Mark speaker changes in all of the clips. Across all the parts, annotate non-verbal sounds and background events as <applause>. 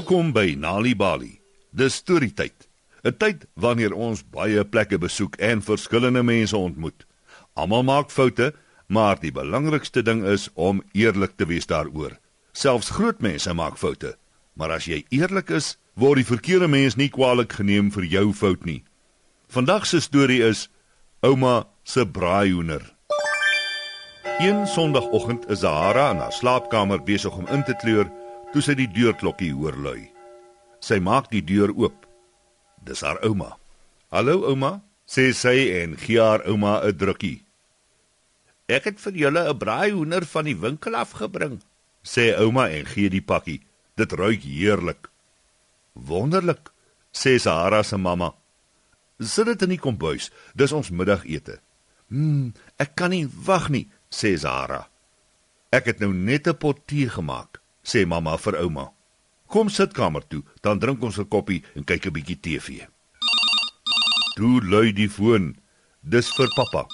Speaker 1: Welkom by Nali Bali. Dis storietyd. 'n Tyd wanneer ons baie plekke besoek en verskillende mense ontmoet. Almal maak foute, maar die belangrikste ding is om eerlik te wees daaroor. Selfs groot mense maak foute, maar as jy eerlik is, word die verkeerde mens nie kwaliek geneem vir jou fout nie. Vandag se storie is Ouma se braaihoender. Een Sondagoggend is Zahara in haar slaapkamer besig om in te kleur toe sy die deurklokkie hoor lui. Sy maak die deur oop. Dis haar ouma. "Hallo ouma," sê sy en gee haar ouma 'n drukkie.
Speaker 2: "Ek het vir julle 'n braaihoender van die winkel af gebring,"
Speaker 1: sê ouma en gee die pakkie. "Dit ruik heerlik." "Wonderlik," sê Zahara se mamma. "Sit dit in die kombuis. Dis ons middagete." "Hm, ek kan nie wag nie," sê Zahara. "Ek het nou net 'n pot tee gemaak." Sê mamma vir ouma. Kom sit kamer toe, dan drink ons 'n koppie en kyk 'n bietjie TV. Toe lui die foon. Dis vir pappa.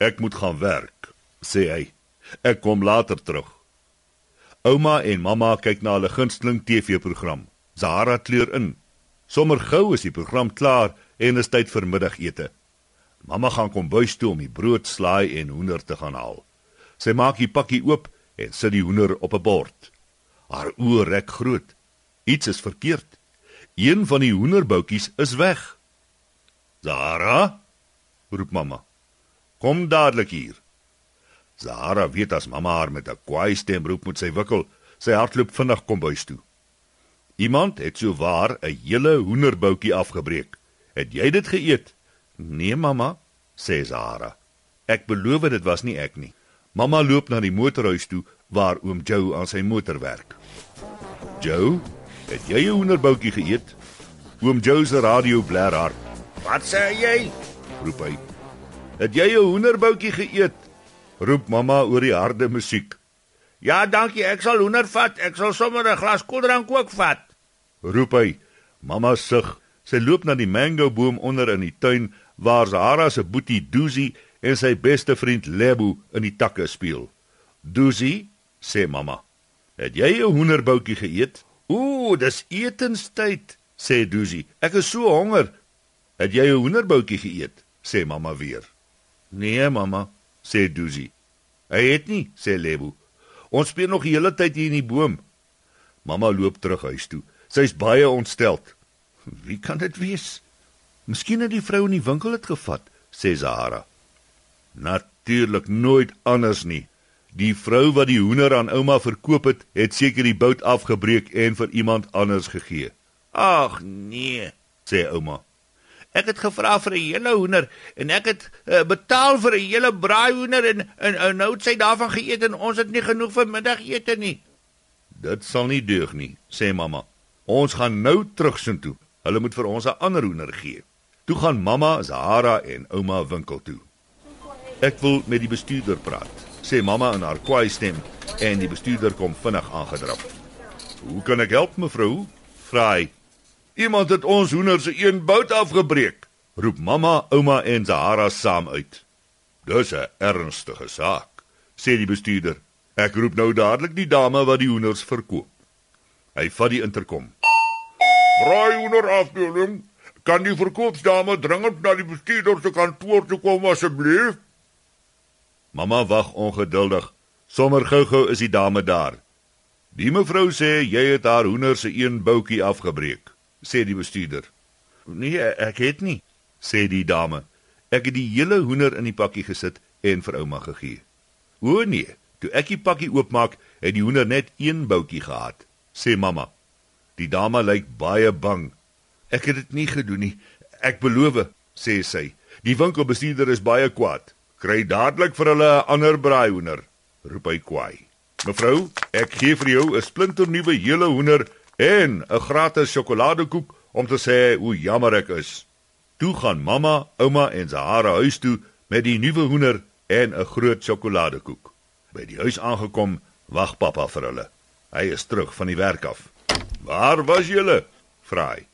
Speaker 1: Ek moet gaan werk, sê hy. Ek kom later terug. Ouma en mamma kyk na hulle gunsteling TV-program. Zahara kleur in. Sommer gou is die program klaar en is tyd vir middagete. Mamma gaan kom buis toe om die brood, slaai en hoender te gaan haal. Sy maak die pakkie oop en sit die hoender op 'n bord. Haar oë rek groot. Iets is verkeerd. Een van die hoenderboutjies is weg. Zara, roep mamma. Kom dadelik hier. Zara weet as mamma haar met 'n kwaai stem roep moet sy wikkel. Sy hardloop vinnig kom huis toe. Iemand het so waar 'n hele hoenderboutjie afgebreek. Het jy dit geëet? Nee mamma, sê Zara. Ek beloof dit was nie ek nie. Mamma loop na die motorhuis toe waar oom Joe aan sy motor werk. Joe, het jy 'n hoenderboutjie geëet? Oom Joe se radio blaar hard.
Speaker 2: "Wat sê jy?"
Speaker 1: roep hy. "Het jy 'n hoenderboutjie geëet?" roep mamma oor die harde musiek.
Speaker 2: "Ja, dankie, ek sal hoender vat. Ek sal sommer 'n glas koeldrank ook vat."
Speaker 1: roep hy. Mamma sug. Sy loop na die mango boom onder in die tuin waar Zahara se boetie Duzi en sy beste vriend Lebo in die takke speel. "Duzi," sê mamma. "Het jy 'n hoenderboutjie geëet?" "Ooh, dis etenstyd," sê Duzi. "Ek is so honger." "Het jy 'n hoenderboutjie geëet?" sê mamma weer. "Nee, mamma," sê Duzi. "Hy het nie," sê Lebo. "Ons speel nog die hele tyd hier in die boom." Mamma loop terug huis toe. Sy's baie ontsteld. "Wie kan dit wees?" "Miskien het die vrou in die winkel dit gevat," sê Zahara. Natuurlik nooit anders nie. Die vrou wat die hoender aan ouma verkoop het, het seker die bout afgebreek en vir iemand anders gegee.
Speaker 2: Ag nee,
Speaker 1: sê ouma.
Speaker 2: Ek het gevra vir 'n hele hoender en ek het uh, betaal vir 'n hele braaihoender en, en en nou het sy daarvan geëet en ons het nie genoeg vir middagete nie.
Speaker 1: Dit sal nie deug nie, sê mamma. Ons gaan nou terug sin toe. Hulle moet vir ons 'n ander hoender gee. Toe gaan mamma, Zahara en ouma winkel toe. Ek wil met die bestuurder praat, sê mamma in haar kwaai stem en die bestuurder kom vinnig aangedraf. "Hoe kan ek help, mevrou?" vra hy. "Iemand het ons hoender se een bout afgebreek," roep mamma, ouma en Zahara saam uit. "Dis 'n ernstige saak," sê die bestuurder. "Ek roep nou dadelik die dame wat die hoenders verkoop." Hy vat die interkom. "Braai hoender afdeling, kan die verkoopsdame dringend na die bestuurder se kantoor toe kom asseblief?" Mamma wag ongeduldig. Sommer gou-gou is die dame daar. Die mevrou sê jy het haar hoender se een boutjie afgebreek, sê die bestuurder. Nee, ek het nie, sê die dame. Ek het die hele hoender in die pakkie gesit en vir ouma gegee. O nee, toe ek die pakkie oopmaak, het die hoender net een boutjie gehad, sê mamma. Die dame lyk baie bang. Ek het dit nie gedoen nie. Ek beloof, sê sy. Die winkelbestuurder is baie kwaad. Kry dadelik vir hulle 'n ander braaihoender, roep hy kwaai. Mevrou, ek gee vir jou 'n splinternuwe hele hoender en 'n gratis sjokoladekoek om te sê hoe jammer ek is. Toe gaan mamma, ouma en Zahara huis toe met die nuwe hoender en 'n groot sjokoladekoek. By die huis aangekom, wag pappa vir hulle. Hy is terug van die werk af. "Waar was julle?" vra hy.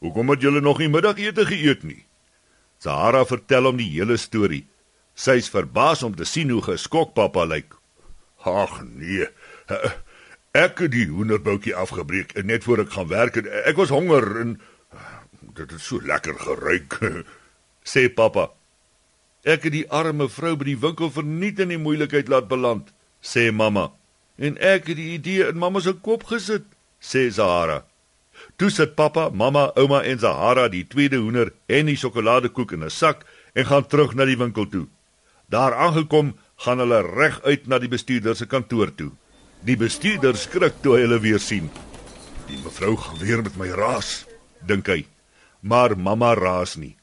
Speaker 1: "Hoekom het julle nog nie middagete geëet nie?" Zahara vertel hom die hele storie. Sy's verbaas om te sien hoe geskok pappa lyk. Ag nee. Ek het die hoenderboutjie afgebreek en net voor ek gaan werk en ek was honger en dit het so lekker geruik, <laughs> sê pappa. Ek het die arme vrou by die winkel verniet in die moeilikheid laat beland, sê mamma. En ek het die idee in mamma se kop gesit, sê Zahara. Toe sit pappa, mamma, ouma en Zahara die tweede hoender en die sjokoladekoek in 'n sak en gaan terug na die winkel toe. Daar aangekom, gaan hulle reguit na die bestuurder se kantoor toe. Die bestuurder skrik toe hy hulle weer sien. Die mevrou gaan weer met my raas, dink hy. Maar mamma raas nie.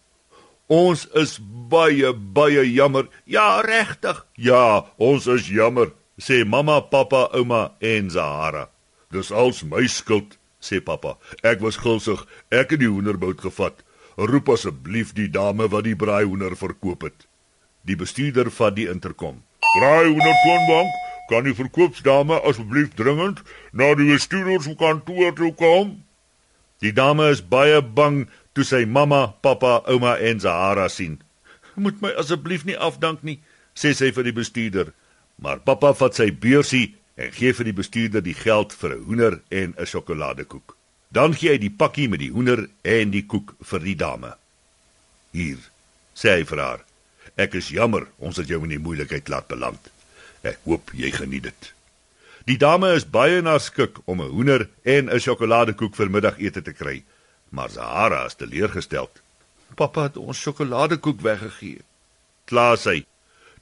Speaker 1: Ons is baie baie jammer.
Speaker 2: Ja, regtig.
Speaker 1: Ja, ons is jammer, sê mamma, pappa, ouma en Zahara. Dis als my skuld, sê pappa. Ek was gulsig. Ek het die hoenderbout gevat. Roep asseblief die dame wat die braaihoender verkoop het. Die bestuurder vat die interkom. Braaihoender toonbank, kan die verkoopsdame asseblief dringend na die bestuurder se kantoor toe kom? Die dame is baie bang toe sy mamma, pappa, ouma en Zahara sien. "Moet my asseblief nie afdank nie," sê sy vir die bestuurder. Maar pappa vat sy beursie en gee vir die bestuurder die geld vir 'n hoender en 'n sjokoladekoek. Dan gee hy die pakkie met die hoender en die koek vir die dame. "Hier," sê hy vir haar. "Ek is jammer ons het jou in die moeilikheid laat beland. Ek hoop jy geniet dit." Die dame is baie na skik om 'n hoender en 'n sjokoladekoek vir middagete te kry. Maar Zahara is teleurgesteld.
Speaker 2: Pappa het ons sjokoladekoek weggegee.
Speaker 1: Klaar sy.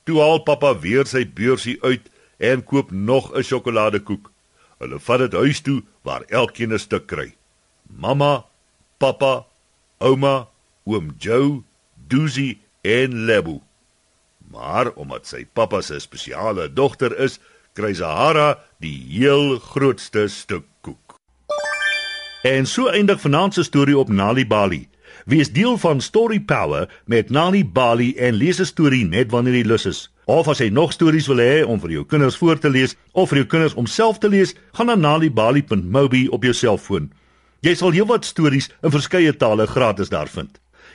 Speaker 1: Toe haal pappa weer sy beursie uit en koop nog 'n sjokoladekoek. Hulle vat dit huis toe waar elkeen 'n stuk kry. Mamma, pappa, ouma, oom Joe, Doozy en Lebu. Maar omdat sy pappa se spesiale dogter is, kry Zahara die heel grootste stuk koek. En so eindig vanaand se storie op Nali Bali. Wees deel van Story Power met Nali Bali en lees 'n storie net wanneer jy lus is. Of as jy nog stories wil hê om vir jou kinders voor te lees of vir jou kinders om self te lees, gaan na nalibali.mobi op jou selfoon. Jy sal heelwat stories in verskeie tale gratis daar vind.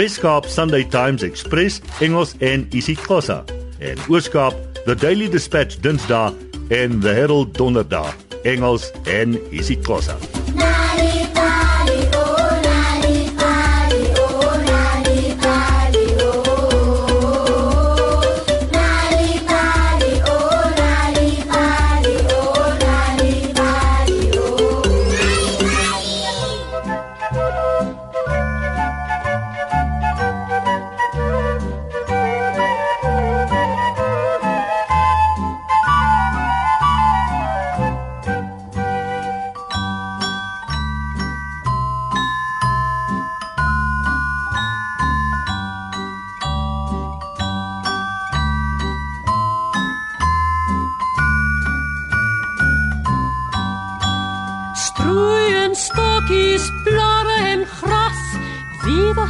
Speaker 1: Weskaap Sunday Times Express Engels en isiXhosa. En Ooskaap The Daily Dispatch Dinsdae en The Herald Donderdag Engels en isiXhosa.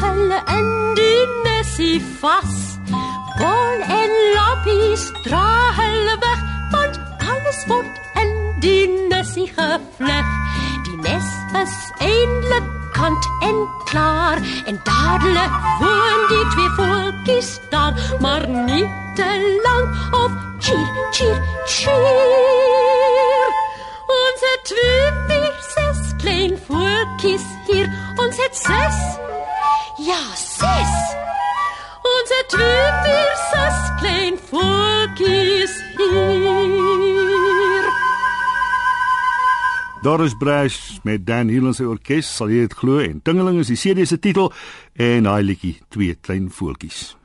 Speaker 3: Hulle in die nessie vas. Bol en lappies dra hulle weg, want alles word in die nessie gevleg. Die nes is eindelijk kant en klaar, en dadelik woon die twee voeltjies daar, maar nie te lang of cheer, cheer, cheer. Ons het twee, vier, ses klein voeltjies hier. Ons het ses. Ja, ses. Ons het twee, vier, ses klein voeltjies hier.
Speaker 4: Doris Brash met Dan Hill en sy orkes, sal jy dit glo en Tingeling is die CD se titel en daai liedjie twee klein voeltjies.